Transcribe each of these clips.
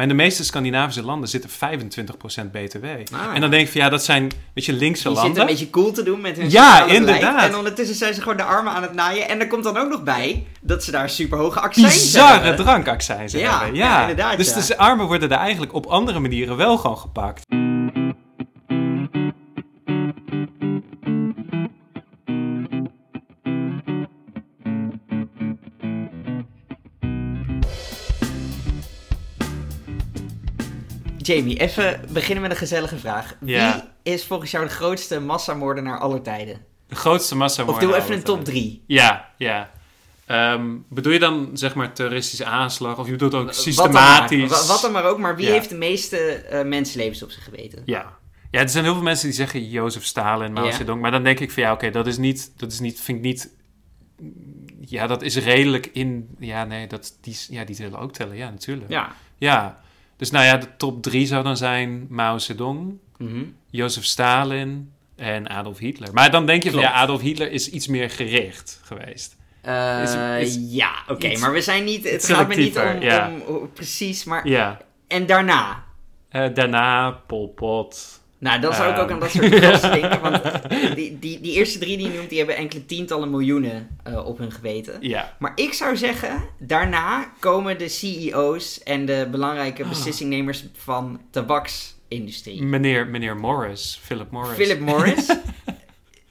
Maar in de meeste Scandinavische landen zit er 25% BTW. Ah. En dan denk ik van ja, dat zijn, weet je, linkse Die landen. zitten een beetje cool te doen met hun Ja, beleid. inderdaad. En ondertussen zijn ze gewoon de armen aan het naaien. En er komt dan ook nog bij dat ze daar super hoge accijns bizarre hebben. drankaccijns Ja, hebben. ja, inderdaad, Dus ja. de armen worden er eigenlijk op andere manieren wel gewoon gepakt. Jamie, even beginnen met een gezellige vraag. Ja. Wie is volgens jou de grootste massamoordenaar aller tijden? De grootste massa Of doe even een top 3. Ja, ja. Ehm, bedoel je dan zeg maar terroristische aanslag? Of je bedoelt ook Wat dan systematisch? maar. Wa- Wat dan maar ook, maar wie Ja. heeft de meeste eh, mensenlevens op zich geweten? Ja. Ja, er zijn heel veel mensen die zeggen Jozef Stalin, Mao Ja. Zedong. Maar dan denk ik van ja, oké, dat is niet, dat is niet, vind ik niet... Ja, dat is redelijk in... Ja, nee, dat, die, ja, die zullen ook tellen. Ja, natuurlijk. Ja. Ja. Dus nou ja, de top drie zou dan zijn Mao Zedong, Mhm. Jozef Stalin en Adolf Hitler. Maar dan denk je van ja, Adolf Hitler is iets meer gericht geweest. Eh, Is- is ja, oké, maar we zijn niet... Het gaat me niet om, selectiever, ja. om, om- precies, maar... Ja. En daarna? Eh, daarna Pol Pot. Nou, dan zou ik ook Ehm. aan dat soort gasten denken, want die, die, die eerste drie die je noemt, die hebben enkele tientallen miljoenen eh, op hun geweten. Ja. Maar ik zou zeggen, daarna komen de CEO's en de belangrijke Ah. beslissingnemers van tabaksindustrie. Meneer, meneer Morris, Philip Morris. Philip Morris.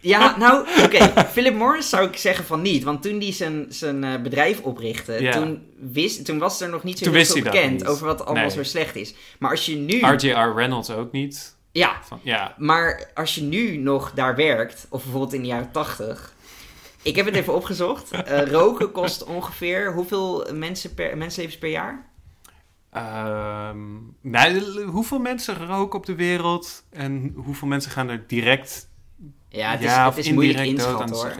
Ja, nou, oké. Philip Morris zou ik zeggen van niet. Want toen hij zijn, zijn eh, bedrijf oprichtte, toen, wist, toen was er nog niet zo heel veel dat bekend over wat allemaal Nee. zo slecht is. Maar als je nu... R.J.R. Reynolds ook niet. Ja, Van, ja. maar als je nu nog daar werkt, of bijvoorbeeld in de jaren 80. Ik heb het even opgezocht. Eh, roken kost ongeveer hoeveel mensen per, mensenlevens per jaar? Ehm, nou, hoeveel mensen roken op de wereld en hoeveel mensen gaan er direct Ja, het is, ja, het of is moeilijk inschatten hoor.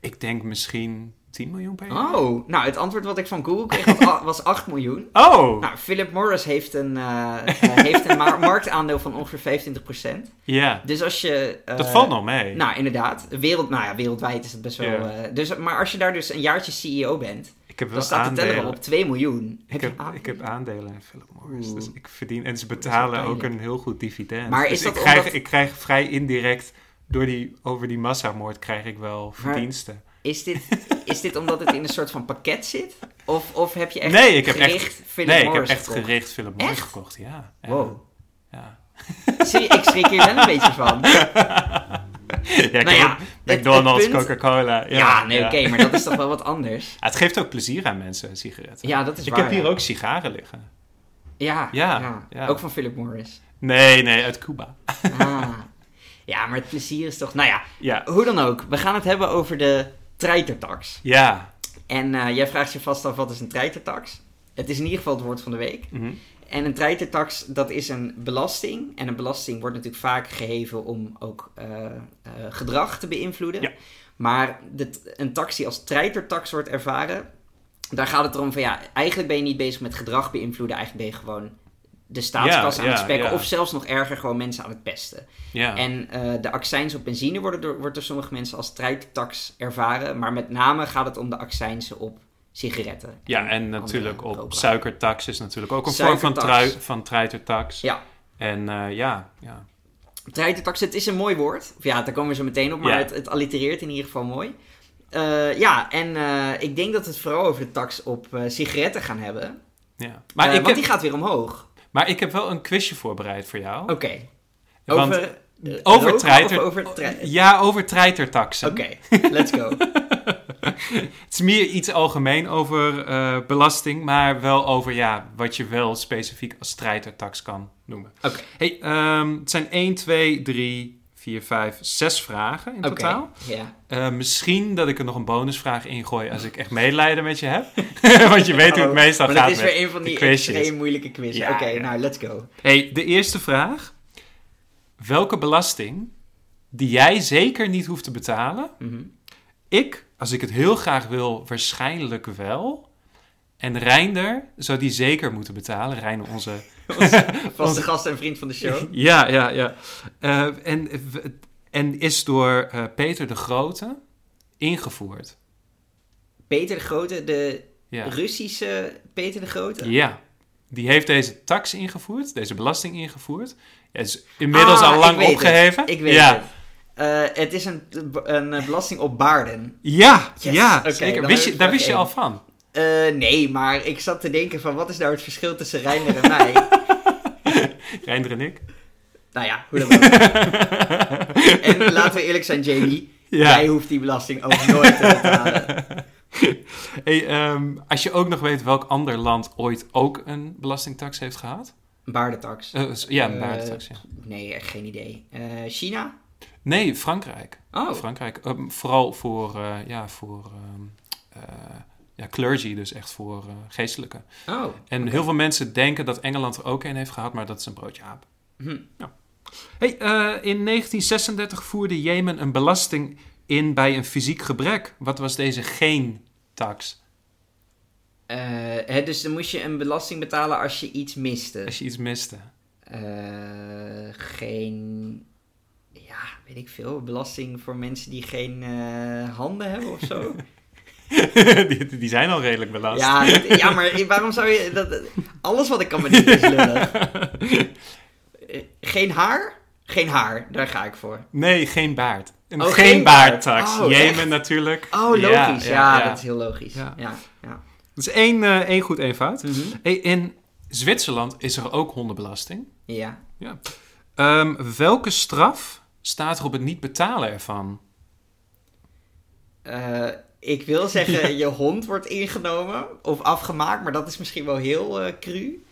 Ik denk misschien 10 miljoen per jaar. Oh, nou het antwoord wat ik van Google kreeg was, a- was 8 miljoen. Oh, Nou, Philip Morris heeft een, eh, eh, heeft een ma- marktaandeel van ongeveer 25%. ja. Dus als je... eh, Dat valt nog mee. Nou, inderdaad. Wereld, nou ja, wereldwijd is het best wel... Dus, maar als je daar dus een jaartje CEO bent, ik heb wel dan staat de teller aandelen. op 2 miljoen. Ik heb, aandelen? ik heb aandelen in Philip Morris, Oeh. dus ik verdien... En ze betalen ook een heel goed dividend. Maar Dus is dat ik krijg, ik krijg vrij indirect, door die, over die massamoord, krijg ik wel verdiensten. Is dit, is dit omdat het in een soort van pakket zit? Of, of heb je echt Nee, ik heb gericht echt- Philip nee, ik heb echt gekocht? gericht Philip Morris Echt? gekocht, ja. Wow. Ja. Zie ik schrik hier wel een beetje van. Ja, ik Nou ja, McDonald's, Coca-Cola. Ja, Ja, nee, oké, maar dat is toch wel wat anders? Ja, het geeft ook plezier aan mensen, sigaretten. Ja, dat is ik waar. heb hier ook sigaren liggen. Ja, Ja, ook van Philip Morris. Nee, nee, uit Cuba. Ah. Ja, maar het plezier is toch... Nou ja, Ja, hoe dan ook. We gaan het hebben over de treitertax. ja. En eh, jij vraagt je vast af, wat is een treitertax? Het is in ieder geval het woord van de week. Mhm. En een treitertax, dat is een belasting. En een belasting wordt natuurlijk vaak geheven om ook eh, eh, gedrag te beïnvloeden. Ja. Maar de, een tax die als treitertax wordt ervaren, daar gaat het erom van ja, eigenlijk ben je niet bezig met gedrag beïnvloeden. Eigenlijk ben je gewoon de staatskas Ja, aan het spekken. ja. Of zelfs nog erger, gewoon mensen aan het pesten. En eh, de accijns op benzine worden door, wordt door sommige mensen als treitertax ervaren. Maar met name gaat het om de accijnsen op sigaretten. ja, en natuurlijk op suikertax is natuurlijk ook een vorm van, trui, van treitertax. Ja. En eh, ja, ja. Treitertax, het is een mooi woord. Of ja, daar komen we zo meteen op, maar het, het allitereert in ieder geval mooi. Eh, ja, en ik denk dat we het vooral over de tax op sigaretten gaan hebben. ja. Maar Maar, ik want heb, die gaat weer omhoog. Maar ik heb wel een quizje voorbereid voor jou. Oké. Over, eh, over treiter- Ja, over treitertaxen. Oké, let's go. Het is meer iets algemeen over eh, belasting, maar wel over ja, wat je wel specifiek als treitertax kan noemen. Oké. Hey, ehm, het zijn 1, 2, 3, 4, 5, 6 vragen in totaal. ja. Eh, misschien dat ik er nog een bonusvraag ingooi als ik echt medelijden met je heb. Want je weet hoe het Oh, meestal maar gaat dat is met weer een van die extreem moeilijke quizzen. Ja, Oké, ja. nou, let's go. Hey, de eerste vraag. Welke belasting die jij zeker niet hoeft te betalen, Mhm. ik, als ik het heel graag wil, waarschijnlijk wel. En Reinder zou die zeker moeten betalen. Reinder, onze... Vaste gast en vriend van de show. Ja, ja, ja. Eh, en, en is door eh, Peter de Grote ingevoerd. Peter de Grote, de Ja. Russische Peter de Grote? Ja. die heeft deze tax ingevoerd, deze belasting ingevoerd. Ja, is inmiddels Ah, al lang opgeheven. Het. Ik weet ja. het. Eh, het is een, een eh, belasting op baarden. Ja, Yes, ja zeker. Wist je, daar wist je al van. Eh, nee, maar ik zat te denken van wat is nou het verschil tussen Reinder en mij? Reinder en ik. nou ja, hoe dan ook. En laten we eerlijk zijn, Jamie. Ja. Jij hoeft die belasting ook nooit te betalen. Hey, ehm, als je ook nog weet welk ander land ooit ook een belastingtax heeft gehad. Baardentax. Eh, ja, een Eh, baardentax, ja. Nee, echt geen idee. China? Nee, Frankrijk. Oh, Frankrijk. Ehm, vooral voor, ja, voor ehm, eh, ja, clergy, dus echt voor eh, geestelijke. oh. En heel veel mensen denken dat Engeland er ook een heeft gehad, maar dat is een broodje aap. Hm. Hey, eh, in 1936 voerde Jemen een belasting in bij een fysiek gebrek. Wat was deze geen tax? Eh, hè, dus dan moest je een belasting betalen als je iets miste. Als je iets miste. Eh, geen... Ja, weet ik veel. Belasting voor mensen die geen eh, handen hebben of zo. die, die zijn al redelijk belast. ja, dat- ja, maar waarom zou je... Dat, alles wat ik kan bedenken is lullig. Eh, Geen haar? Geen haar, daar ga ik voor. Nee, geen baard. Een Oh, geen, geen baard. baardtax. Oh, Jemen echt? natuurlijk. Oh, Ja, logisch. Ja, ja, ja. dat is heel logisch. Ja. Ja, ja. Dat is één, eh, één goed, één fout. Mhm. In Zwitserland is er ook hondenbelasting. Ja. Ehm, welke straf staat er op het niet betalen ervan? Eh, ik wil zeggen, je hond wordt ingenomen of afgemaakt, maar dat is misschien wel heel eh cru.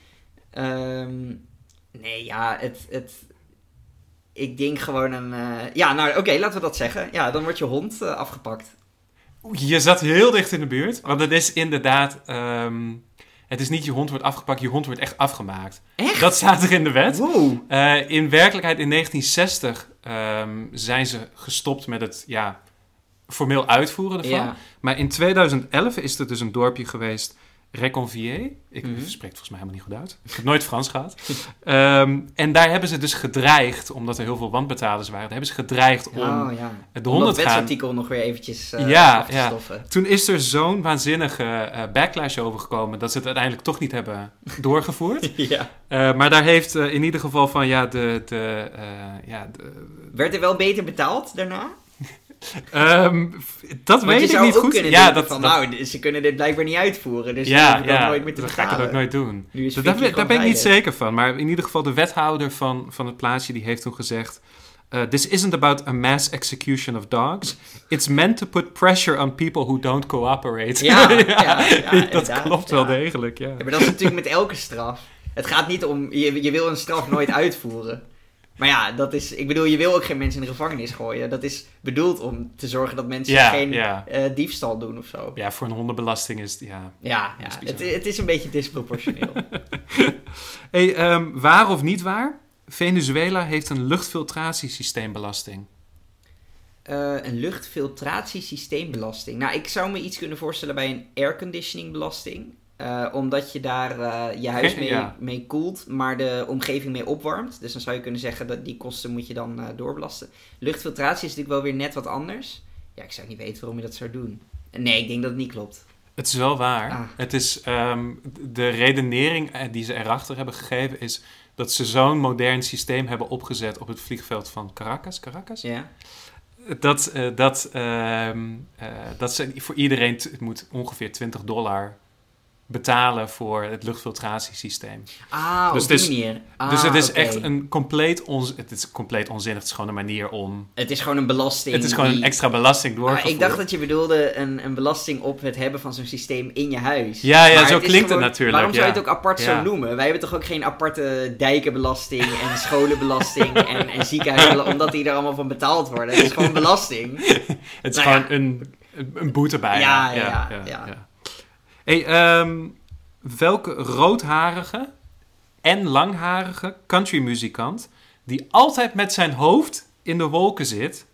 Ehm, nee, ja, het, het... Ik denk gewoon een... eh, Ja, nou, oké, laten we dat zeggen. Ja, dan wordt je hond eh, afgepakt. Je zat heel dicht in de buurt, want het is inderdaad... ehm, het is niet je hond wordt afgepakt, je hond wordt echt afgemaakt. Echt? Dat staat er in de wet. Wow. In werkelijkheid in 1960 ehm, zijn ze gestopt met het ja, formeel uitvoeren ervan. Ja. Maar in 2011 is er dus een dorpje geweest, Reconvier. Ik Mhm. spreek het volgens mij helemaal niet goed uit. Ik heb nooit Frans gehad. Ehm, en daar hebben ze dus gedreigd, omdat er heel veel wanbetalers waren, daar hebben ze gedreigd om Oh ja. de Om gaan. wetsartikel nog weer eventjes eh, Ja, af te ja. stoffen. Toen is er zo'n waanzinnige eh, backlash overgekomen dat ze het uiteindelijk toch niet hebben doorgevoerd. ja. Eh, maar daar heeft in ieder geval van ja, de, de, ja, de, Werd er wel beter betaald daarna? Ehm, dat Want weet ik niet goed. Ja, dat, van, dat- nou, ze kunnen dit blijkbaar niet uitvoeren, dus ja, ik ja, nooit meer te dan ga ik het ook nooit doen. Dat, daar, daar ben ik niet zeker van. Maar in ieder geval de wethouder van, van het plaatsje die heeft toen gezegd... eh, This isn't about a mass execution of dogs. It's meant to put pressure on people who don't cooperate. Ja, ja, ja, dat klopt wel degelijk, ja. Ja, maar dat is natuurlijk met elke straf. Het gaat niet om, je, je wil een straf nooit uitvoeren. Maar ja, dat is, ik bedoel, je wil ook geen mensen in de gevangenis gooien. Dat is bedoeld om te zorgen dat mensen Ja, geen ja. eh, diefstal doen of zo. Ja, voor een hondenbelasting is het, ja... Ja, ja is het, het is een beetje disproportioneel. Hey, ehm, waar of niet waar? Venezuela heeft een luchtfiltratiesysteembelasting. Eh, een luchtfiltratiesysteembelasting. Nou, ik zou me iets kunnen voorstellen bij een airconditioningbelasting. Eh, omdat je daar eh, je huis mee, ja. mee koelt, maar de omgeving mee opwarmt. Dus dan zou je kunnen zeggen dat die kosten moet je dan eh, doorbelasten. Luchtfiltratie is natuurlijk wel weer net wat anders. Ja, ik zou niet weten waarom je dat zou doen. Nee, ik denk dat het niet klopt. Het is wel waar. Ah. Het is, ehm, de redenering die ze erachter hebben gegeven is dat ze zo'n modern systeem hebben opgezet op het vliegveld van Caracas. Caracas? Ja. Dat, dat, ehm, eh, dat ze voor iedereen moet ongeveer 20 dollar betalen voor het luchtfiltratiesysteem. Ah, Dus op het die is- manier. Ah, dus het is oké. echt een compleet, onz het is compleet onzinnig. Het is gewoon een manier om... Het is gewoon een belasting. Het is gewoon die- een extra belasting Ah, doorgevoerd. ik dacht dat je bedoelde een, een belasting op het hebben van zo'n systeem in je huis. Ja, ja, Maar zo is klinkt het natuurlijk, Waarom zou je het ook apart Ja. zo noemen? Wij hebben toch ook geen aparte dijkenbelasting en scholenbelasting en, en ziekenhuizen, omdat die er allemaal van betaald worden. Het is gewoon belasting. Het is Nou gewoon een, een, een boete bij. Ja, ja, ja. Hey, ehm, welke roodharige en langharige countrymuzikant die altijd met zijn hoofd in de wolken zit,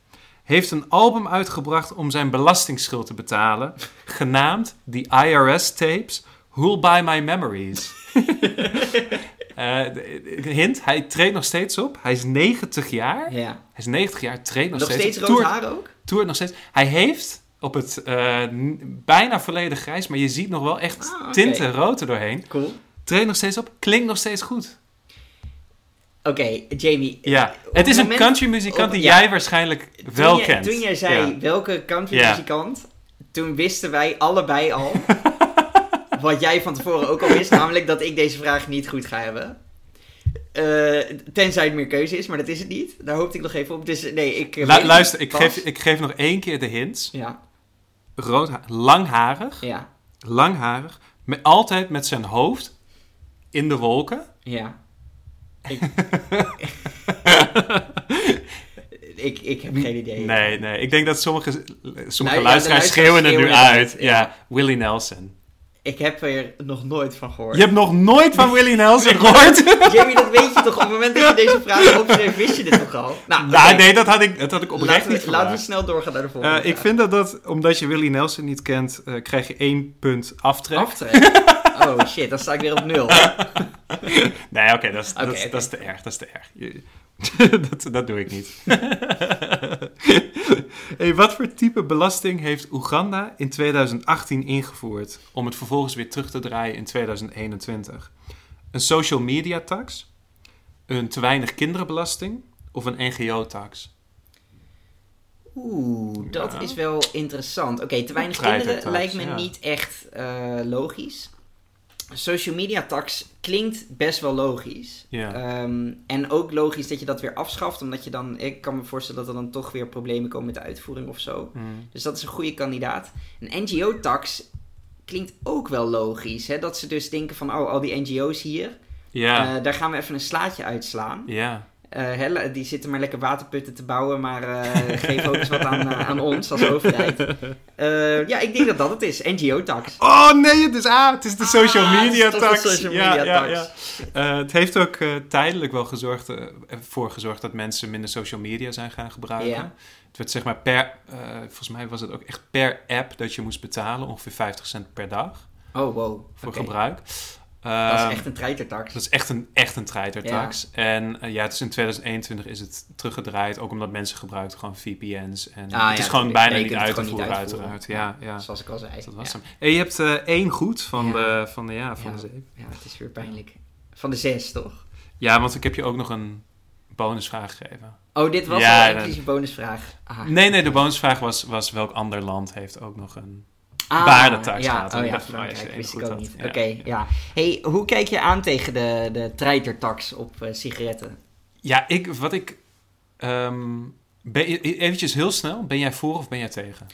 heeft een album uitgebracht om zijn belastingsschuld te betalen, genaamd The IRS Tapes Who'll Buy My Memories. De hint, hij treedt nog steeds op. Hij is 90 jaar. Ja. Hij is 90 jaar, treedt nog, Nog steeds op. rood Toert- haar ook? toert nog steeds. Hij heeft op het eh, bijna volledig grijs, maar je ziet nog wel echt Ah, tinten rood er doorheen. Cool. Treedt nog steeds op. Klinkt nog steeds goed. Oké, Jamie. Ja. op Het is een country muzikant op- die ja. jij waarschijnlijk wel toen jij, kent. Toen jij zei Ja. welke country Ja. muzikant, toen wisten wij allebei al wat jij van tevoren ook al wist, namelijk dat ik deze vraag niet goed ga hebben. Eh, tenzij het meer keuze is, maar dat is het niet. Daar hoopte ik nog even op. Dus nee, ik. eh, Lu- luister, ik pas. geef, ik geef nog één keer de hints. Ja, Rood, ha- langharig, ja, langharig, met, altijd met zijn hoofd in de wolken. ja. Ik, ik, ik heb geen idee. Nee, nee. Ik denk dat sommige, sommige Nou, ja, luisteraars luisteraars schreeuwen het nu uit, Ja. ja. Willie Nelson. Ik heb er nog nooit van gehoord. Je hebt nog nooit van Willie Nelson gehoord? Jamie, dat weet je toch? Op het moment dat je deze vraag opschreef, wist je dit toch al? Nou, Nou, nee, dat had ik, dat had ik oprecht laten, niet we, laten we snel doorgaan naar de volgende. Eh, ik vind dat, dat, omdat je Willie Nelson niet kent, eh, krijg je één punt aftrek. Aftrek. Oh shit, dan sta ik weer op nul. Nee, oké, dat, is- dat is te erg, dat is te erg. Je- dat, dat doe ik niet. hey, wat voor type belasting heeft Oeganda in 2018 ingevoerd om het vervolgens weer terug te draaien in 2021? Een social media tax, een te weinig kinderenbelasting of een NGO-tax? Oeh, dat Ja. is wel interessant. Oké, te weinig kinderen lijkt me ja. niet echt eh, logisch. Social media tax klinkt best wel logisch. Ehm, en ook logisch dat je dat weer afschaft, omdat je dan, ik kan me voorstellen dat er dan toch weer problemen komen met de uitvoering of zo. Hmm. Dus dat is een goede kandidaat. Een NGO-tax klinkt ook wel logisch. Hè? Dat ze dus denken van, oh, al die NGO's hier, Ja, eh, daar gaan we even een slaatje uitslaan. ja. Hè, die zitten maar lekker waterputten te bouwen, maar eh geef ook eens wat aan, eh, aan ons als overheid. Eh, ja, ik denk dat dat het is. NGO-tax. Oh nee, het is, ah, het is de social Ah, media social Ja, media ja, ja. Eh, het heeft ook eh, tijdelijk wel gezorgd, eh, ervoor gezorgd dat mensen minder social media zijn gaan gebruiken. Ja. Het werd zeg maar per, eh, volgens mij was het ook echt per app dat je moest betalen, ongeveer 50 cent per dag Oh, wow. voor gebruik. Dat Ehm, is echt een treitertax. dat is echt een, echt een treitertax. En eh, ja, het is in 2021 is het teruggedraaid, ook omdat mensen gebruikten gewoon VPN's. En Ah, het ja, is gewoon bijna niet uit te voeren, uiteraard. Ja, ja. Zoals ik al zei. Dat was hem. En je hebt eh, één goed van, de, van, de, ja, van de zeven. Ja, het is weer pijnlijk. Van de zes, toch? Ja, want ik heb je ook nog een bonusvraag gegeven. Oh, dit was Ja, al een bonusvraag. Ah. Nee, nee, de bonusvraag was, was welk ander land heeft ook nog een... Ah, ja, oh ik ja, oh, Frankrijk, één wist ik ook had. niet. Ja, Oké, ja. ja. Hey, hoe kijk je aan tegen de, de treitertax op eh, sigaretten? Ja, ik, wat ik... ehm, ben, je- eventjes heel snel, ben jij voor of ben jij tegen?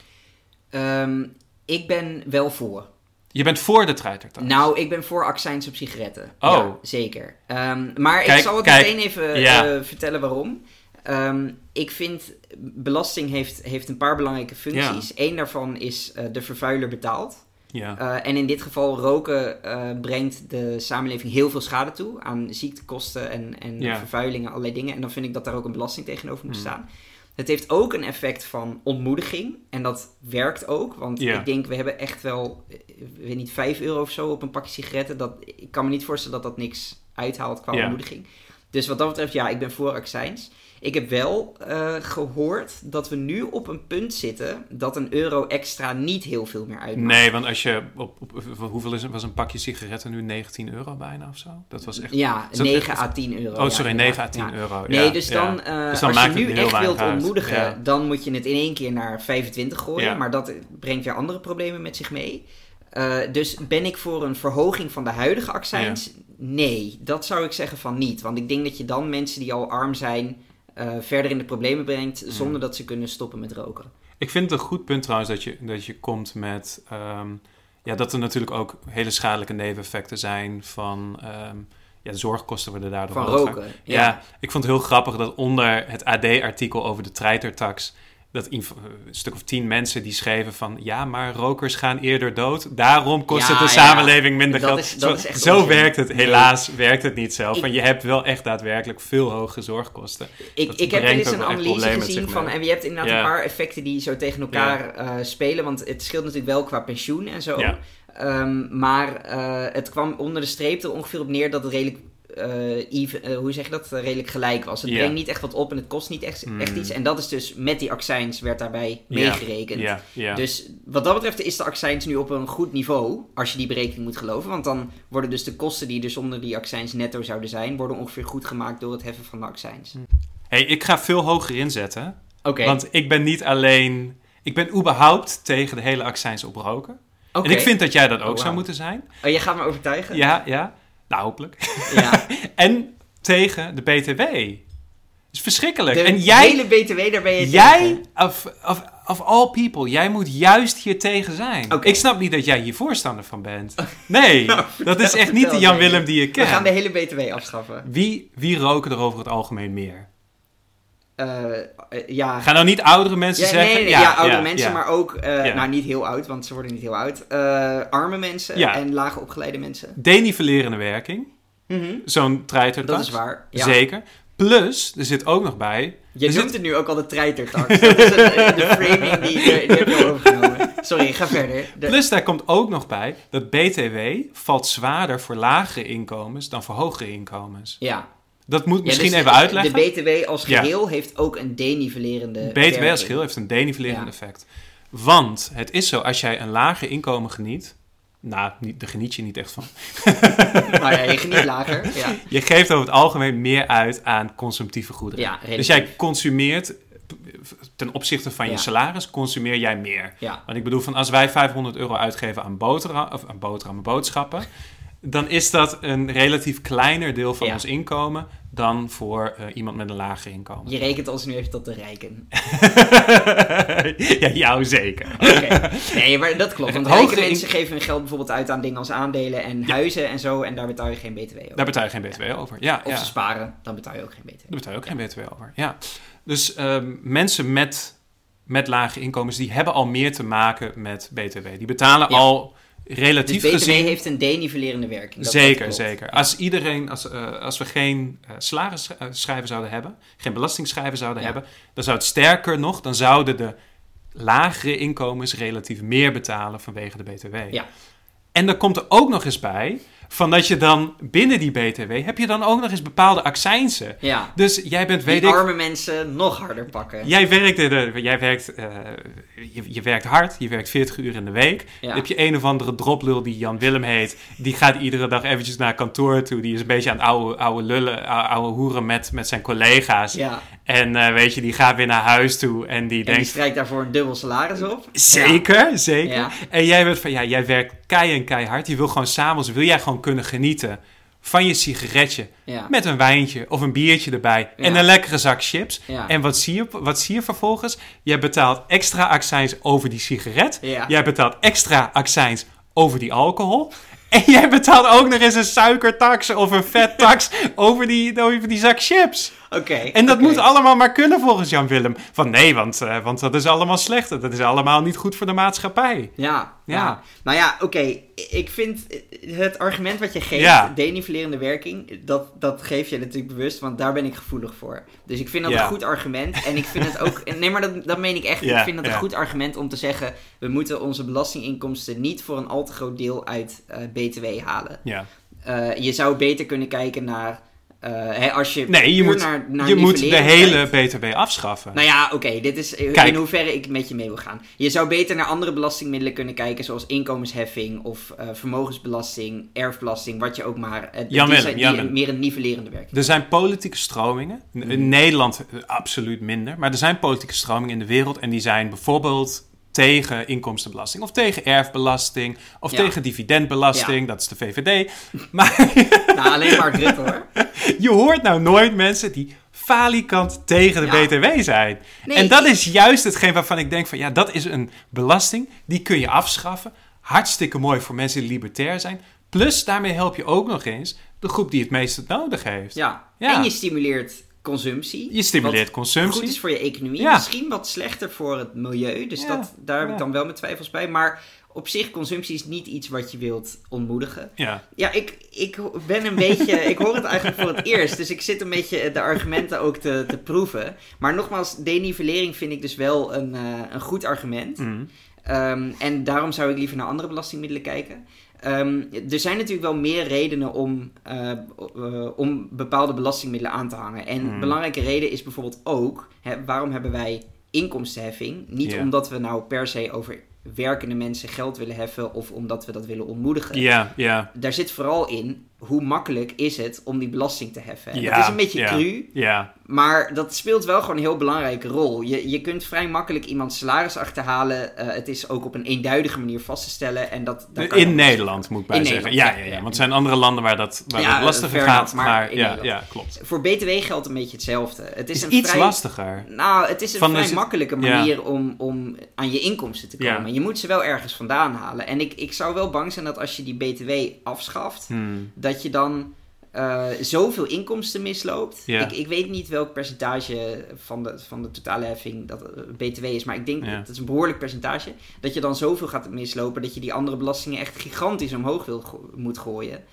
Ehm, ik ben wel voor. Je bent voor de treitertax. Nou, ik ben voor accijns op sigaretten. Oh. Ja, zeker. Ehm, maar ik zal het kijk, meteen even ja. eh, vertellen waarom. Ehm, ik vind, belasting heeft, heeft een paar belangrijke functies. Eén daarvan is eh, de vervuiler betaalt. Ja. Eh, en in dit geval, roken eh, brengt de samenleving heel veel schade toe. Aan ziektekosten en, en Ja. vervuilingen, allerlei dingen. En dan vind ik dat daar ook een belasting tegenover moet Hmm. staan. Het heeft ook een effect van ontmoediging. En dat werkt ook. Want Ja. ik denk, we hebben echt wel, weet niet, 5 euro of zo op een pakje sigaretten. Dat, ik kan me niet voorstellen dat dat niks uithaalt qua ontmoediging. Dus wat dat betreft, ja, ik ben voor accijns. Ik heb wel eh, gehoord dat we nu op een punt zitten dat een euro extra niet heel veel meer uitmaakt. Nee, want als je... Op, op, hoeveel is, was een pakje sigaretten nu? 19 euro bijna of zo? Dat was echt... Ja, Is dat 9 echt- à 10 euro. Oh, ja, sorry, inderdaad. 9 à 10 Ja. euro. Nee, ja, dus ja. dan, eh, Dus dan als je nu echt wilt uit. ontmoedigen, Ja. dan moet je het in één keer naar 25 gooien. Ja. Maar dat brengt weer andere problemen met zich mee. Eh, dus ben ik voor een verhoging van de huidige accijns? Nee, dat zou ik zeggen van niet. Want ik denk dat je dan mensen die al arm zijn eh, verder in de problemen brengt, Hmm. zonder dat ze kunnen stoppen met roken. Ik vind het een goed punt trouwens dat je, dat je komt met... ehm, ja, dat er natuurlijk ook hele schadelijke neveneffecten zijn van... ehm, ja, de zorgkosten worden daardoor Van roken. Ja. ik vond het heel grappig dat onder het AD-artikel over de treitertax... dat inf- een stuk of tien mensen die schreven van... ja, maar rokers gaan eerder dood. Daarom kost Ja, het de ja. samenleving minder geld. is- zo werkt het. Nee. Helaas werkt het niet. Ik- Van, je hebt wel echt daadwerkelijk veel hoge zorgkosten. Ik, Dat ik heb eens een analyse gezien van... En je hebt inderdaad Ja. een paar effecten die zo tegen elkaar eh, spelen. Want het scheelt natuurlijk wel qua pensioen en zo. Ehm, maar eh, het kwam onder de streep er ongeveer op neer dat het redelijk eh, even, eh, hoe zeg je dat, eh, redelijk gelijk was. Het brengt niet echt wat op en het kost niet echt, echt Mm. iets. En dat is dus met die accijns werd daarbij meegerekend. Dus wat dat betreft is de accijns nu op een goed niveau, als je die berekening moet geloven. Want dan worden dus de kosten die er zonder die accijns netto zouden zijn, worden ongeveer goed gemaakt door het heffen van de accijns. hey, ik ga veel hoger inzetten. Oké, Want ik ben niet alleen... Ik ben überhaupt tegen de hele accijns op roken. En ik vind dat jij dat ook Oh, zou moeten zijn. Oh, jij gaat me overtuigen? Ja, ja. Nou, hopelijk. Ja. En tegen de BTW. Dat is verschrikkelijk. De en jij, hele BTW, daar ben je jij tegen. of, of, of all people, jij moet juist hier tegen zijn. Ik snap niet dat jij hier voorstander van bent. Nee, Nou, dat is echt niet de Jan. Willem die je We gaan kent. de hele BTW afschaffen. Wie, wie roken er over het algemeen meer? Eh, eh, ja. Gaan nou niet oudere mensen Ja, zeggen? nee, nee, ja, oudere mensen, maar ook, eh, nou niet heel oud, want ze worden niet heel oud. Arme mensen en lager opgeleide mensen. Denivelerende werking. Mhm, Zo'n treiter Dat is waar. Zeker. Plus, er zit ook nog bij... Je noemt zit- het nu ook al de treitertax. Dat is een- de framing die, die heb je overgenomen. Sorry, ga verder. De- Plus daar komt ook nog bij dat BTW valt zwaarder voor lagere inkomens dan voor hogere inkomens. ja. Dat moet misschien dus even de- uitleggen. De BTW als geheel heeft ook een denivelerende BTW als geheel heeft een denivelerend Ja. effect. Want het is zo, als jij een lager inkomen geniet... Nou, niet, daar geniet je niet echt van. Nou ja, je geniet lager. Ja, Je geeft over het algemeen meer uit aan consumptieve goederen. ja dus jij consumeert, ten opzichte van je Ja. salaris, consumeer jij meer. Ja, Want ik bedoel, van als wij 500 euro uitgeven aan, boterham, of aan boterhammen, boodschappen, dan is dat een relatief kleiner deel van Ja. ons inkomen dan voor eh, iemand met een lager inkomen. je rekent ons nu even tot de rijken. ja, jou zeker. Nee, maar dat klopt. Want rijke mensen geven hun geld bijvoorbeeld uit aan dingen als aandelen en huizen en zo. En daar betaal je geen BTW over. Daar betaal je geen BTW over. Ja, Of ze sparen, dan betaal je ook geen BTW. Daar betaal je ook geen BTW over. Ja. Dus ehm, mensen met, met lage inkomens, die hebben al meer te maken met BTW. Die betalen Ja. Al Dus relatief BTW gezien... heeft een denivelerende werking. Dat- zeker, dat zeker. Als iedereen, als, eh, als we geen salarisschrijven zouden hebben, geen belastingschrijven zouden Ja. hebben, dan zou het sterker nog, dan zouden de lagere inkomens relatief meer betalen vanwege de BTW. Ja. En dan komt er ook nog eens bij, van dat je dan binnen die BTW, heb je dan ook nog eens bepaalde accijnsen. Ja. Dus jij bent, weet Die ik, arme mensen nog harder pakken. Jij werkt, de, jij werkt, eh, je, je werkt hard, je werkt 40 uur in de week. Ja. Dan heb je een of andere droplul die Jan Willem heet. Die gaat iedere dag eventjes naar kantoor toe. Die is een beetje aan het oude, oude lullen, oude hoeren met, met zijn collega's. Ja. En eh, weet je, die gaat weer naar huis toe en die En die strijkt daarvoor een dubbel salaris op. Zeker, zeker. Ja. En jij bent van, ja, jij werkt kei en keihard. Je wil gewoon s'avonds, wil jij gewoon kunnen genieten van je sigaretje. Ja. Met een wijntje of een biertje erbij. En een lekkere zak chips. En wat zie, je, wat zie je vervolgens? Jij betaalt extra accijns over die sigaret. Ja. Jij betaalt extra accijns over die alcohol. En jij betaalt ook nog eens een suikertax of een vettax over die, over die zak chips. Oké. En dat moet allemaal maar kunnen volgens Jan Willem. Van nee, want, eh, want dat is allemaal slecht. Dat is allemaal niet goed voor de maatschappij. Ja, ja. Ja. Nou ja, oké. Ik vind het argument wat je geeft, Ja. denivelerende werking, dat, dat geef je natuurlijk bewust, want daar ben ik gevoelig voor. Dus ik vind dat Ja. een goed argument. En ik vind het ook. Nee, maar dat, dat meen ik echt. Ik vind dat een goed argument om te zeggen: we moeten onze belastinginkomsten niet voor een al te groot deel uit eh, BTW halen. Ja. Eh, je zou beter kunnen kijken naar. Eh, hè, als je Nee, je moet, naar, naar je moet de kijkt. hele BTW afschaffen. Nou ja, oké, dit is eh, Kijk. in hoeverre ik met je mee wil gaan. Je zou beter naar andere belastingmiddelen kunnen kijken, zoals inkomensheffing of eh, vermogensbelasting, erfbelasting, wat je ook maar. eh, Jan die Willem, zijn- die Jan Willem. meer een nivellerende werking. Er zijn politieke stromingen. In Mhm. Nederland eh, absoluut minder. Maar er zijn politieke stromingen in de wereld. En die zijn bijvoorbeeld tegen inkomstenbelasting. Of tegen erfbelasting. Of Ja. tegen dividendbelasting. Dat is de VVD. Maar nou, alleen maar Rutte hoor. je hoort nou nooit mensen die falikant tegen de Ja. BTW zijn. Nee, en dat is juist hetgeen waarvan ik denk van... Ja, dat is een belasting. Die kun je afschaffen. Hartstikke mooi voor mensen die libertair zijn. Plus, daarmee help je ook nog eens de groep die het meest het nodig heeft. Ja. Ja. En je stimuleert consumptie. Je stimuleert Wat consumptie. goed is voor je economie. Ja. Misschien wat slechter voor het milieu. Dus Ja, dat, daar heb ik dan wel mijn twijfels bij. Maar op zich, consumptie is niet iets wat je wilt ontmoedigen. Ja. Ja, ik, ik ben een beetje. ik hoor het eigenlijk voor het eerst. Dus ik zit een beetje de argumenten ook te, te proeven. Maar nogmaals, denivellering vind ik dus wel een, eh, een goed argument. Mm. Ehm, en daarom zou ik liever naar andere belastingmiddelen kijken. Ehm, er zijn natuurlijk wel meer redenen om, eh, eh, om bepaalde belastingmiddelen aan te hangen. En Hmm. een belangrijke reden is bijvoorbeeld ook, hè, waarom hebben wij inkomstenheffing? Niet omdat we nou per se over werkende mensen geld willen heffen of omdat we dat willen ontmoedigen. Ja, ja, Daar zit vooral in, hoe makkelijk is het om die belasting te heffen? Ja, dat is een beetje ja. cru, ja. maar dat speelt wel gewoon een heel belangrijke rol. Je, je kunt vrij makkelijk iemands salaris achterhalen. Eh, het is ook op een eenduidige manier vast te stellen. En dat, je In Nederland moet ik bij In zeggen. Ja, ja, ja, want er zijn andere landen waar dat, waar dat lastiger gaat. enough, maar ja, ja, klopt. Voor BTW geldt een beetje hetzelfde. Het is, is een iets vrij, lastiger. Nou, het is een Van vrij is het- makkelijke manier om, om aan je inkomsten te komen. Je moet ze wel ergens vandaan halen. En ik, ik zou wel bang zijn dat als je die BTW afschaft, Hmm. Dat je dan eh, zoveel inkomsten misloopt. Ik, ik weet niet welk percentage van de, van de totale heffing dat eh, BTW is, maar ik denk dat het is een behoorlijk percentage. Dat je dan zoveel gaat mislopen dat je die andere belastingen echt gigantisch omhoog wil moet gooien.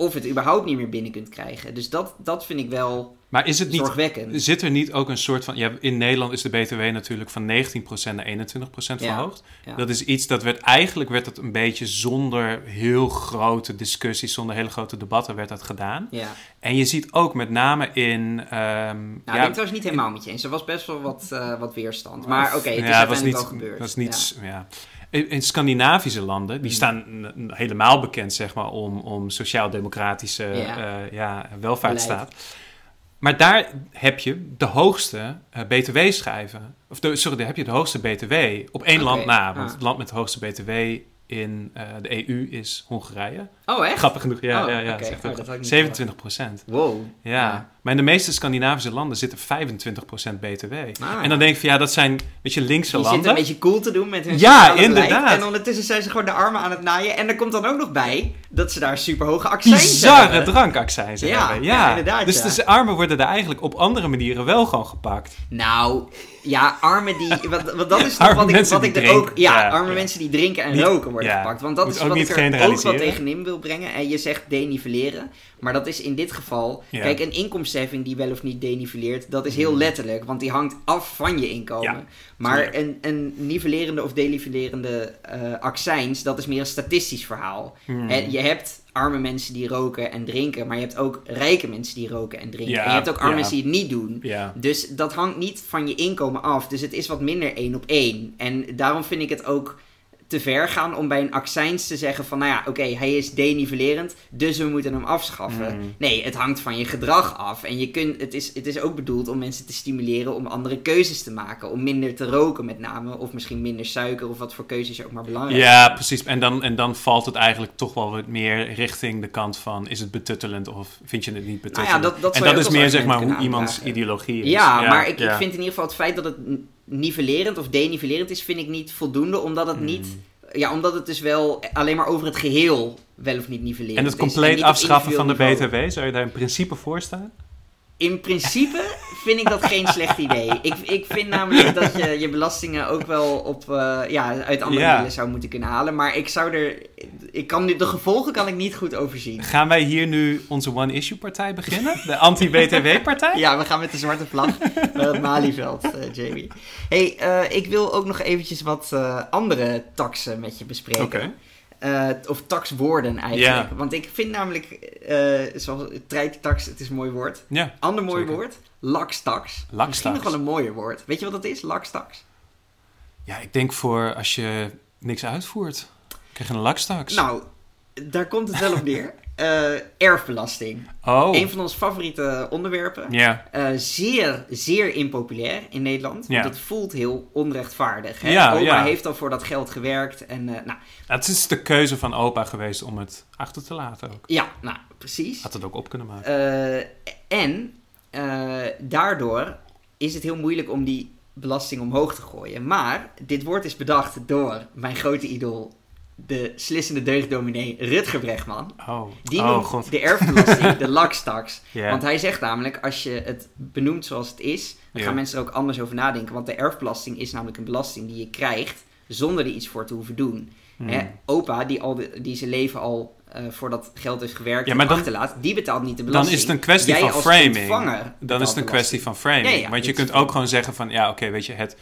Of het überhaupt niet meer binnen kunt krijgen. Dus dat, dat vind ik wel Maar is het niet zorgwekkend. Zit er niet ook een soort van... Ja, in Nederland is de BTW natuurlijk van 19% naar 21% Ja, verhoogd. ja. Dat is iets dat werd... Eigenlijk werd het een beetje zonder heel grote discussies, zonder hele grote debatten werd dat gedaan. Ja. En je ziet ook met name in... ehm, Nou, ben ja, ik trouwens niet helemaal met je eens. Er was best wel wat, eh, wat weerstand. Maar oké, het is ja, was niet, gebeurd. was niet, Ja. In, in Scandinavische landen, die Mm. staan helemaal bekend zeg maar, om, om sociaal-democratische Ja. eh, ja, welvaartsstaat. Maar daar heb je de hoogste eh, btw-schijven. Of de, sorry, daar heb je de hoogste btw op één land na. Want ah. het land met de hoogste btw in eh, de EU is Hongarije. Oh, echt? Grappig genoeg, ja. Oh, ja, ja oké. is echt Oh, ook dat had ik niet 27 procent. Wow. Ja. Maar in de meeste Scandinavische landen zitten 25% btw. Ah. En dan denk ik van ja, dat zijn weet je, linkse Die landen. zitten een beetje cool te doen met hun Ja, inderdaad. En ondertussen zijn ze gewoon de armen aan het naaien. En er komt dan ook nog bij dat ze daar super hoge accijns bizarre hebben. drankaccijnzen Ja, hebben. ja, inderdaad, Dus ja. de armen worden er eigenlijk op andere manieren wel gewoon gepakt. Nou, ja, armen die... Wat, wat dat is toch Arme wat ik, wat ik die er ook... Ja, Ja, arme ja. mensen die drinken en Niet- roken worden ja. gepakt. Want dat Moet is wat ik er ook wat tegenin wil brengen. En je zegt denivelleren. Maar dat is in dit geval... Kijk, een inkomstenheffing die wel of niet deniveleert... Dat is heel Hmm. letterlijk. Want die hangt af van je inkomen. Ja, maar een, een nivellerende of denivellerende eh accijns... Dat is meer een statistisch verhaal. Hmm. En je hebt arme mensen die roken en drinken, maar je hebt ook rijke mensen die roken en drinken. Ja, en je hebt ook arme ja. mensen die het niet doen. Dus dat hangt niet van je inkomen af. Dus het is wat minder één op één. En daarom vind ik het ook te ver gaan om bij een accijns te zeggen van... nou ja, oké, hij is denivelerend, dus we moeten hem afschaffen. Mm. Nee, het hangt van je gedrag af. En je kunt, het, is, het is ook bedoeld om mensen te stimuleren om andere keuzes te maken. Om minder te roken met name, of misschien minder suiker... of wat voor keuzes je ook maar belangrijk Ja, precies. En dan, en dan valt het eigenlijk toch wel wat meer richting de kant van... is het betuttelend of vind je het niet betuttelend? Nou dat- dat en dat is meer zeg maar hoe iemands ideologie is. Ja, maar ik, ja. ik vind in ieder geval het feit dat het nivellerend of denivellerend is, vind ik niet voldoende. Omdat het Hmm. niet. Ja, omdat het dus wel alleen maar over het geheel wel of niet nivellerend En is. het compleet afschaffen van de. BTW, zou je daar in principe voor staan? In principe vind ik dat geen slecht idee. Ik, ik vind namelijk dat je je belastingen ook wel op, eh, ja, uit andere Ja. middelen zou moeten kunnen halen. Maar ik zou er. Ik kan nu, de gevolgen kan ik niet goed overzien. Gaan wij hier nu onze one-issue-partij beginnen? De anti-BTW-partij? Ja, we gaan met de zwarte vlag naar het Malieveld, eh, Jamie. hey, eh, ik wil ook nog eventjes wat andere taxen met je bespreken. Oké. Eh, of taxwoorden eigenlijk. Ja. Want ik vind namelijk, eh zoals treitax, het is een mooi woord. Ja, Ander mooi Zeker. woord, lakstax. Misschien lakstax. nog wel een mooier woord. Weet je wat dat is, lakstax? Ja, ik denk voor als je niks uitvoert, krijg je een lakstax. Nou, daar komt het wel op neer. Eh, erfbelasting. oh, Een van onze favoriete onderwerpen. ja. Eh, zeer, zeer impopulair in Nederland. Want het voelt heel onrechtvaardig. Hè? Ja. heeft al voor dat geld gewerkt. En, eh, nou, Het is de keuze van opa geweest om het achter te laten ook. ja, nou, precies. Had het ook op kunnen maken. En daardoor is het heel moeilijk om die belasting omhoog te gooien. Maar dit wordt is bedacht door mijn grote idool, de slissende deugddominee Rutger Bregman. Oh, Die oh noemt god. de erfbelasting de lakstax. Ja. Want hij zegt namelijk, als je het benoemt zoals het is, dan gaan mensen er ook anders over nadenken. Want de erfbelasting is namelijk een belasting die je krijgt zonder er iets voor te hoeven doen. Hmm. Hè, opa, die, al de- die zijn leven al eh, voor dat geld heeft gewerkt Ja, maar dan- achterlaat, die betaalt niet de Dan belasting. is het een kwestie Jij van framing. Dan is het een kwestie van framing. Ja, ja, Want je kunt is- ook gewoon zeggen van, ja, oké, weet je, het,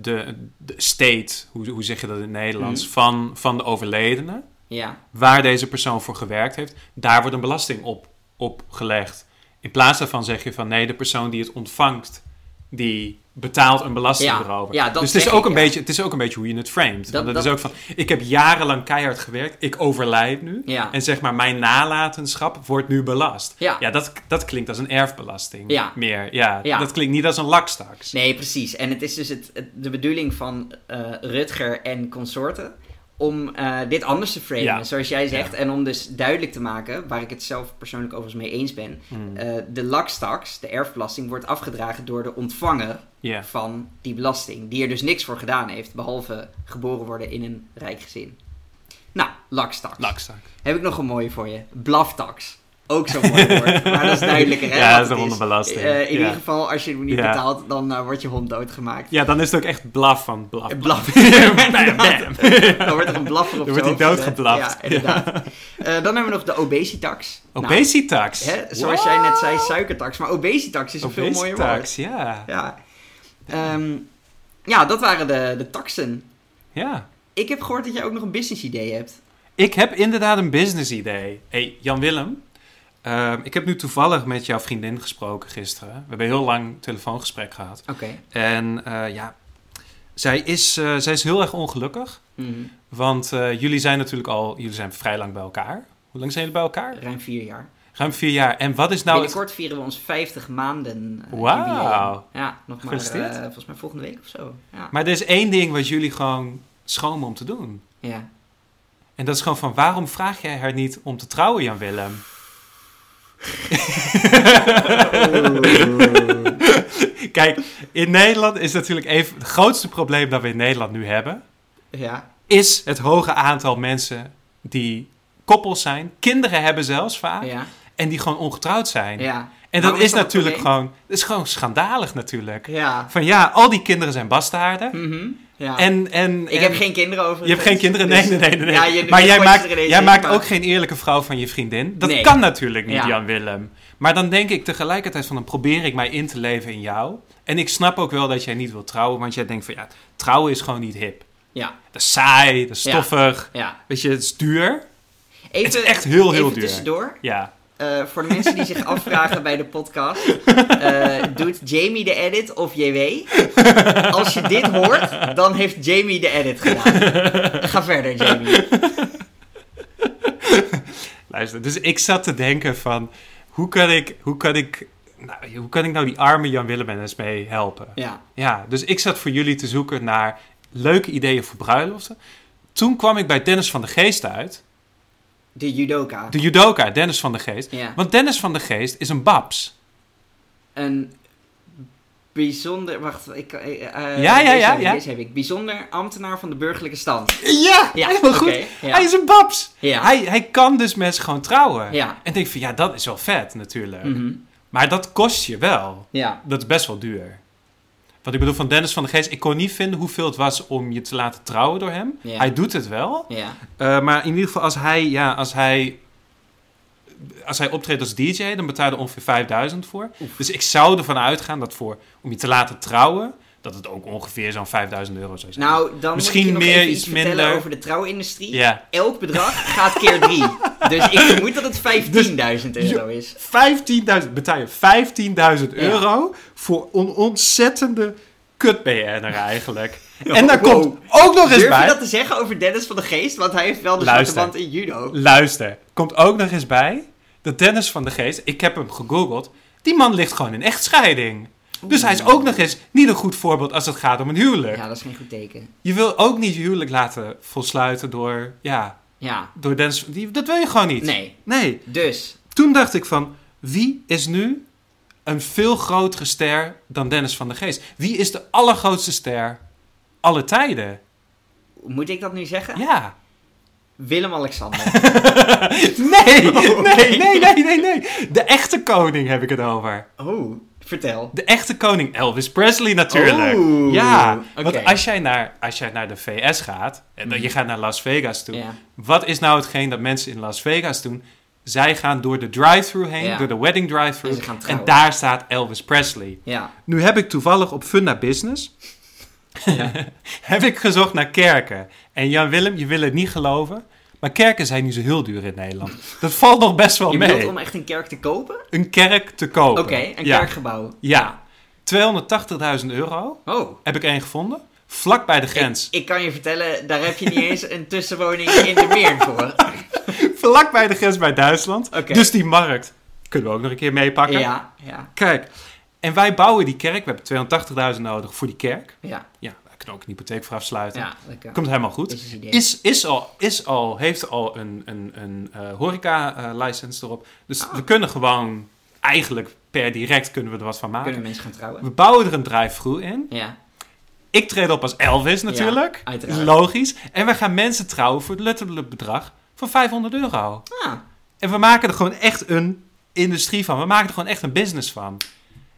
de, de, state, hoe, hoe zeg je dat in het Nederlands, Mhm. van, van de overledene, Ja, waar deze persoon voor gewerkt heeft, daar wordt een belasting op, op gelegd. In plaats daarvan zeg je van nee, de persoon die het ontvangt, die betaalt een belasting Ja, erover. ja, dus het is, ook ik, een ja. beetje, het is ook een beetje hoe je het framet. Dat- is ook van, ik heb jarenlang keihard gewerkt, ik overlijd nu. ja. En zeg maar, mijn nalatenschap wordt nu belast. Ja. Ja, dat, dat klinkt als een erfbelasting Ja. meer. Ja, dat klinkt niet als een lakstaks. Nee, precies. En het is dus het, het- de bedoeling van eh, Rutger en consorten om eh, dit anders te framen, Ja. zoals jij zegt. En om dus duidelijk te maken, waar ik het zelf persoonlijk overigens mee eens ben. Hmm. eh, de lakstaks, de erfbelasting, wordt afgedragen door de ontvanger van die belasting. Die er dus niks voor gedaan heeft, behalve geboren worden in een rijk gezin. Nou. Lakstaks. Heb ik nog een mooie voor je. Blaftaks. Ook zo'n mooi woord. Maar dat is duidelijker, hè? Ja, dat is een hondenbelasting. Eh, in Ja. ieder geval, als je het niet Ja. betaalt, dan eh, wordt je hond doodgemaakt. Ja, dan is het ook echt blaf van blaf. Eh, blaf. bam, bam. Dan wordt er een blaffer op Dan wordt hij doodgeblaft. Ja, inderdaad. Dan hebben we nog de obesitax. Nou, Obesitax. hè, zoals jij net zei, suikertax. Maar obesitax is een veel mooier woord. Obesitax, ja. Ja. Ehm, ja, dat waren de, de taxen. Ja. Ik heb gehoord dat jij ook nog een business idee hebt. Ik heb inderdaad een business idee. hey, Jan Ehm, ik heb nu toevallig met jouw vriendin gesproken gisteren. We hebben een heel lang telefoongesprek gehad. Oké. En eh, ja, zij is, eh, zij is heel erg ongelukkig. Mhm. Want eh, jullie zijn natuurlijk al, jullie zijn vrij lang bij elkaar. Hoe lang zijn jullie bij elkaar? Ruim vier jaar. Ruim vier jaar. En wat is nou het... Binnenkort vieren we ons 50 maanden Wauw. Ja, nog maar volgens mij volgende week of zo. Ja. Maar er is één ding wat jullie gewoon schromen om te doen. ja. En dat is gewoon van, waarom vraag jij haar niet om te trouwen, Jan Willem? Kijk, in Nederland is natuurlijk even... Het grootste probleem dat we in Nederland nu hebben... ja. is het hoge aantal mensen die koppels zijn, kinderen hebben zelfs vaak, Ja. en die gewoon ongetrouwd zijn. Ja. En dat is is dat een natuurlijk probleem? gewoon, dat is gewoon schandalig natuurlijk. Ja. Van ja, al die kinderen zijn bastaarden. Mhm. Ja. En, en, ik en- heb geen kinderen over. Je hebt geen kinderen? Nee, nee, nee. nee, nee. Ja, je- maar jij maakt, jij maakt ook geen eerlijke vrouw van je vriendin. Dat Nee. kan natuurlijk niet, Ja. Jan Willem. Maar dan denk ik tegelijkertijd van, dan probeer ik mij in te leven in jou. En ik snap ook wel dat jij niet wilt trouwen, want jij denkt van, ja, trouwen is gewoon niet hip. Ja. Dat is saai, dat is stoffig. Ja. Weet je, het is duur. Even, Het is echt heel, heel even duur. tussendoor. Ja. Eh, voor de mensen die zich afvragen bij de podcast. eh, doet Jamie de edit of JW? Als je dit hoort, dan heeft Jamie de edit gedaan. Ga verder, Jamie. Luister, dus ik zat te denken van, hoe kan ik, hoe kan ik, nou, hoe kan ik nou die arme Jan Willem eens mee helpen? Ja. Ja, dus ik zat voor jullie te zoeken naar leuke ideeën voor bruiloften. Toen kwam ik bij Dennis van de Geest uit. De judoka. De judoka, Dennis van de Geest. Ja. Want Dennis van de Geest is een babs. Een bijzonder... Wacht, ik... eh, Ja, ja, deze ja, heb ja. Deze heb ik. Bijzonder ambtenaar van de burgerlijke stand. Ja, Ja, helemaal goed. ja. Hij is een babs. Ja. Hij, hij kan dus mensen gewoon trouwen. Ja. En ik denk van, ja, dat is wel vet natuurlijk. Mhm. Maar dat kost je wel. Ja. Dat is best wel duur. Wat ik bedoel van Dennis van de Geest, ik kon niet vinden hoeveel het was om je te laten trouwen door hem. Ja. Hij doet het wel. Ja. Eh, maar in ieder geval, als hij, ja, als hij, als hij optreedt als DJ, dan betaal je er ongeveer 5000 voor. Dus ik zou ervan uitgaan dat voor, om je te laten trouwen, dat het ook ongeveer zo'n 5000 euro zou zijn. Nou, dan Misschien moet ik meer, iets minder. over de trouwindustrie. Elk bedrag gaat keer drie. dus ik vermoed dat het 15.000 Dus- euro is. 15.000, betaal je 15.000 euro voor een ontzettende kut BN'er eigenlijk. En daar Wow. komt ook nog eens Durf bij... je dat te zeggen over Dennis van de Geest? Want hij heeft wel de Luister. band in judo. Luister, komt ook nog eens bij dat Dennis van de Geest, ik heb hem gegoogeld, die man ligt gewoon in echtscheiding. Dus hij is ook nog eens niet een goed voorbeeld als het gaat om een huwelijk. Ja, dat is geen goed teken. Je wil ook niet je huwelijk laten volsluiten door, ja, Ja, door Dennis. Die, dat wil je gewoon niet. nee. Nee. Dus, Toen dacht ik van, wie is nu een veel grotere ster dan Dennis van de Geest? Wie is de allergrootste ster alle tijden? moet ik dat nu zeggen? Ja. Willem-Alexander. Nee, nee, nee, nee, nee, nee. De echte koning heb ik het over. Oh, vertel. De echte koning Elvis Presley natuurlijk. Oeh, ja, oké. want als jij, naar, als jij naar de VS gaat, en dan, Mhm. je gaat naar Las Vegas toe. Wat is nou hetgeen dat mensen in Las Vegas doen? Zij gaan door de drive-thru heen, Ja. door de wedding drive-thru. En daar staat Elvis Presley. Ja. Nu heb ik toevallig op Funda Business Ja. heb ik gezocht naar kerken. En Jan Willem, je wil het niet geloven, Maar kerken zijn niet zo heel duur in Nederland. Dat valt nog best wel Je mee. bedoelt om echt een kerk te kopen? Een kerk te kopen. Oké, een ja. kerkgebouw. Ja. 280.000 euro Oh. heb ik één gevonden. Vlak bij de grens. Ik, ik kan je vertellen, daar heb je niet eens een tussenwoning in de meer voor. Vlak bij de grens bij Duitsland. Dus die markt kunnen we ook nog een keer meepakken. Ja, ja, Kijk, en wij bouwen die kerk. We hebben 280.000 nodig voor die kerk. ja. Ja, ook een hypotheek voor afsluiten. Ja. Komt helemaal goed. Is. Is, is al, is al, heeft al een, een, een eh, horeca-license erop. Dus Ah. we kunnen gewoon, eigenlijk per direct kunnen we er wat van maken. Kunnen mensen gaan trouwen? We bouwen er een drive-through in. Ja, Ik treed op als Elvis natuurlijk. Logisch. En we gaan mensen trouwen voor het letterlijk bedrag van 500 euro. ah, En we maken er gewoon echt een industrie van. We maken er gewoon echt een business van.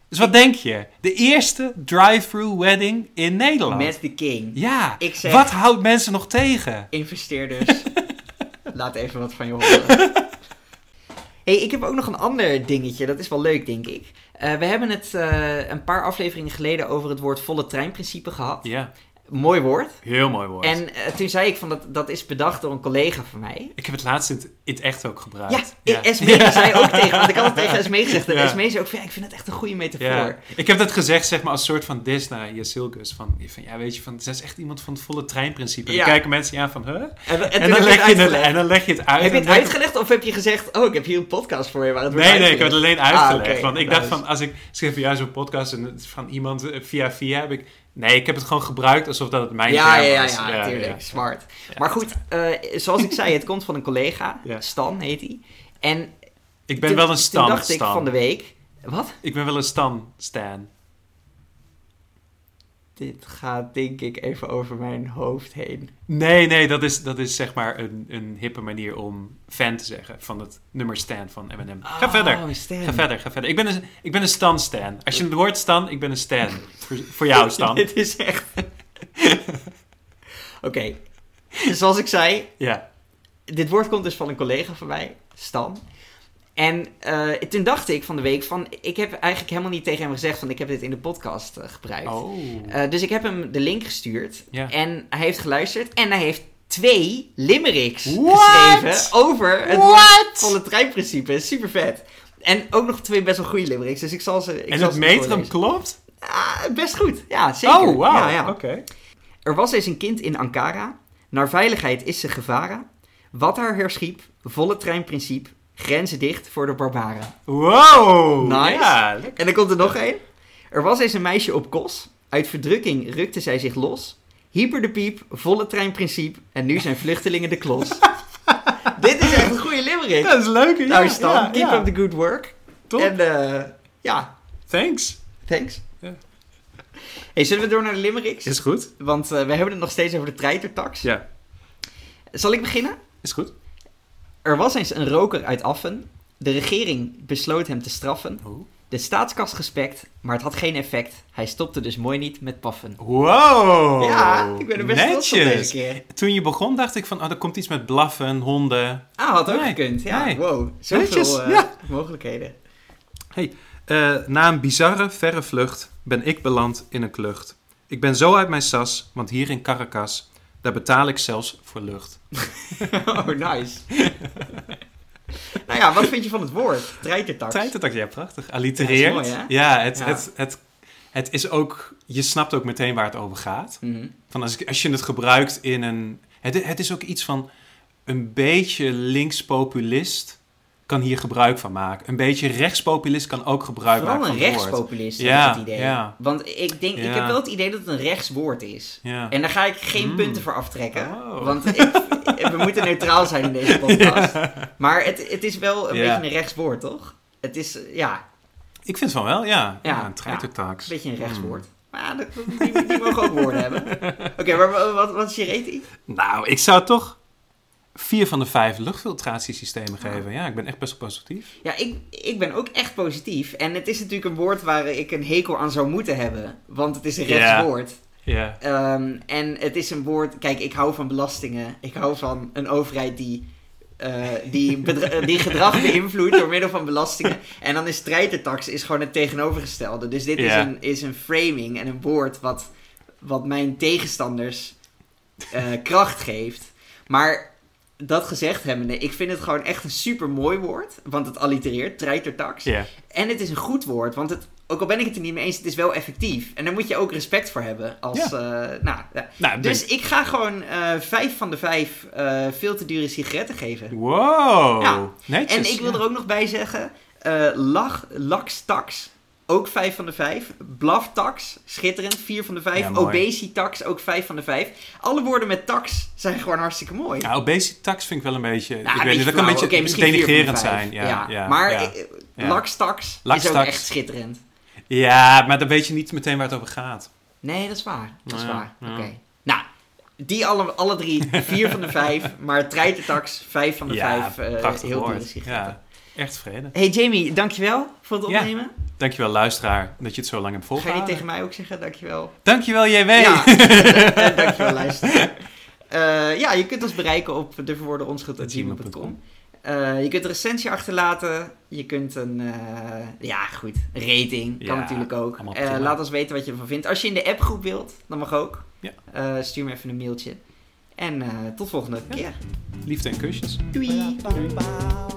Dus wat denk je? De eerste drive-through wedding in Nederland. met de king. Ja, Ik zeg- wat houdt mensen nog tegen? Investeerders, laat even wat van je horen. hey, ik heb ook nog een ander dingetje. Dat is wel leuk, denk ik. Eh, we hebben het eh, een paar afleveringen geleden over het woord volle treinprincipe gehad. Ja, Mooi woord. heel mooi woord. En eh, toen zei ik van dat, dat is bedacht door een collega van mij. Ik heb het laatst in het, in het echt ook gebruikt. Ja, Esmee zei ook tegen, want ik had het tegen Esmee gezegd. En Ja. Esmee zei ook van, ja, ik vind het echt een goede metafoor. Ja. Ik heb dat gezegd zeg maar als soort van dis naar Jasilkus. Van, van, ja, weet je, van, ze is echt iemand van het volle treinprincipe. En Ja. dan kijken mensen aan van, huh? En, en, En, toen dan leg je het, en dan leg je het uit. Heb je het uitgelegd of heb je gezegd, oh, ik heb hier een podcast voor je waar het wordt Nee, nee, ik heb het alleen uitgelegd. Ah. Want ik dacht van, als ik schreef jou zo'n podcast en van iemand eh, via via heb ik... Nee, ik heb het gewoon gebruikt alsof dat het mijn Ja, term ja, ja, was. ja, natuurlijk. Smart. Maar goed, eh, zoals ik zei, het komt van een collega. Stan heet hij. En Ik ben wel een Toen stan, dacht ik Stan. van de week, wat? Ik ben wel een stan, Stan. Dit gaat denk ik even over mijn hoofd heen. Nee, nee, dat is, dat is zeg maar een, een hippe manier om fan te zeggen van het nummer Stan van Eminem. Ga Oh, verder. Stan. Ga verder, ga verder. Ik ben een, ik ben een Stan Stan. Als je het woord Stan, ik ben een Stan. Voor, voor jou, Stan. Dit is echt... Oké, zoals ik zei, Ja. dit woord komt dus van een collega van mij, Stan. En eh, toen dacht ik van de week van, ik heb eigenlijk helemaal niet tegen hem gezegd van ik heb dit in de podcast eh, gebruikt. Oh. Eh, dus ik heb hem de link gestuurd en hij heeft geluisterd en hij heeft twee limericks What? geschreven over het What? volle treinprincipe. Super vet. En ook nog twee best wel goede limericks, dus ik zal ze. Ik en zal het metrum klopt? Ah, best goed, ja zeker. Oh, wauw. Ja, ja. Oké. Er was eens een kind in Ankara. Naar veiligheid is ze gevaren. Wat haar herschiep, volle treinprincipe, grenzen dicht voor de barbaren. Wow. Nice. Ja. En dan komt er nog één. Er was eens een meisje op kos. Uit verdrukking rukte zij zich los. Hyper de piep, volle treinprincipe. En nu zijn vluchtelingen de klos. Dit is echt een goede limerick. Dat is leuk. Ja, nou Stan, ja, keep ja. up the good work. Top. En eh, ja, Thanks. thanks. Ja. Hey, zullen we door naar de limericks? Is goed. Want eh, we hebben het nog steeds over de treitertax. Ja. Zal ik beginnen? Is goed. Er was eens een roker uit Affen. De regering besloot hem te straffen. Oh. De staatskas gespekt, maar het had geen effect. Hij stopte dus mooi niet met paffen. Wow. ja, ik ben er best trots op deze keer. Toen je begon dacht ik van, oh, er komt iets met blaffen, honden. Ah, had ook Nee, gekund. Ja, nee. wow. Zoveel Netjes, eh, ja. mogelijkheden. Eh, na een bizarre, verre vlucht ben ik beland in een klucht. Ik ben zo uit mijn sas, want hier in Caracas, daar betaal ik zelfs voor lucht. oh, nice. nou ja, wat vind je van het woord? Treitertax. Treitertax, ja, prachtig. Allitereert. Ja, is mooi, hè? Ja, het, Ja. Het, het, het is ook, je snapt ook meteen waar het over gaat. Mhm. Van als, als je het gebruikt in een... Het, het is ook iets van een beetje linkspopulist kan hier gebruik van maken. Een beetje rechtspopulist kan ook gebruik Vooral maken een van woord. rechtspopulist, Ja, heb ik het idee. ja. Want ik denk, ik Ja. heb wel het idee dat het een rechtswoord is. Ja. En daar ga ik geen Mm. punten voor aftrekken. Oh. Want ik, we moeten neutraal zijn in deze podcast. Maar het, het is wel een beetje een rechtswoord, toch? Het is, ja, Ik vind van wel, ja. Ja, Ja, een treitertax. een beetje een rechtswoord. Hmm. Maar die, die mogen ook woorden hebben. Oké, maar wa- wat, wat is je rating? Nou, ik zou toch vier van de vijf luchtfiltratiesystemen Ah. geven. Ja, ik ben echt best wel positief. Ja, ik, ik ben ook echt positief. En het is natuurlijk een woord waar ik een hekel aan zou moeten hebben. Want het is een rechtswoord. Ja. Ehm, en het is een woord... Kijk, ik hou van belastingen. Ik hou van een overheid die... eh, die, die gedrag beïnvloedt door middel van belastingen. En dan is treitertax is gewoon het tegenovergestelde. Dus dit is, een, is een framing en een woord wat, wat mijn tegenstanders eh, kracht geeft. Maar dat gezegd hebbende, ik vind het gewoon echt een super mooi woord. Want het allitereert, treitertax. En het is een goed woord, want het, ook al ben ik het er niet mee eens, het is wel effectief. En daar moet je ook respect voor hebben. Als, Ja. eh, nou, ja. Nou, Dus ik ga gewoon eh, vijf van de vijf eh, veel te dure sigaretten geven. Wow. Ja. Netjes. En ik wil er ook nog bij zeggen, lach, laxtax, ook 5 van de 5. Blaftax, schitterend, 4 van de 5. Ja, mooi. Obesitax, ook 5 van de 5. Alle woorden met tax zijn gewoon hartstikke mooi. Ja, obesitax vind ik wel een beetje... Nou, ik weet niet, dat kan een beetje vijf. zijn. Ja, ja, maar ja. eh, Ja. laxtax, is ook echt schitterend. Ja, maar dan weet je niet meteen waar het over gaat. Nee, dat is waar. Dat is waar. Oké. Nou, die alle, alle drie, 4 van de 5. Maar treitertax, 5 van de ja, 5. eh prachtig heel woord. Ja, echt tevreden. Hey Jamie, dankjewel voor het Ja. opnemen. Dankjewel luisteraar dat je het zo lang hebt Ga je volgehouden. tegen mij ook zeggen, dankjewel. Dankjewel JW. Ja, en dankjewel luisteraar. Eh, ja, je kunt ons bereiken op deverwoordenonschuld.gmail.com. Eh je kunt een recensie achterlaten. Je kunt een, eh, ja goed, rating. Kan Ja, natuurlijk ook. Eh, laat ons weten wat je ervan vindt. Als je in de appgroep wilt, dan mag ook. Ja. Eh, stuur me even een mailtje. En eh, tot volgende keer. Liefde en kusjes. Doei! Ba-da-ba-ba.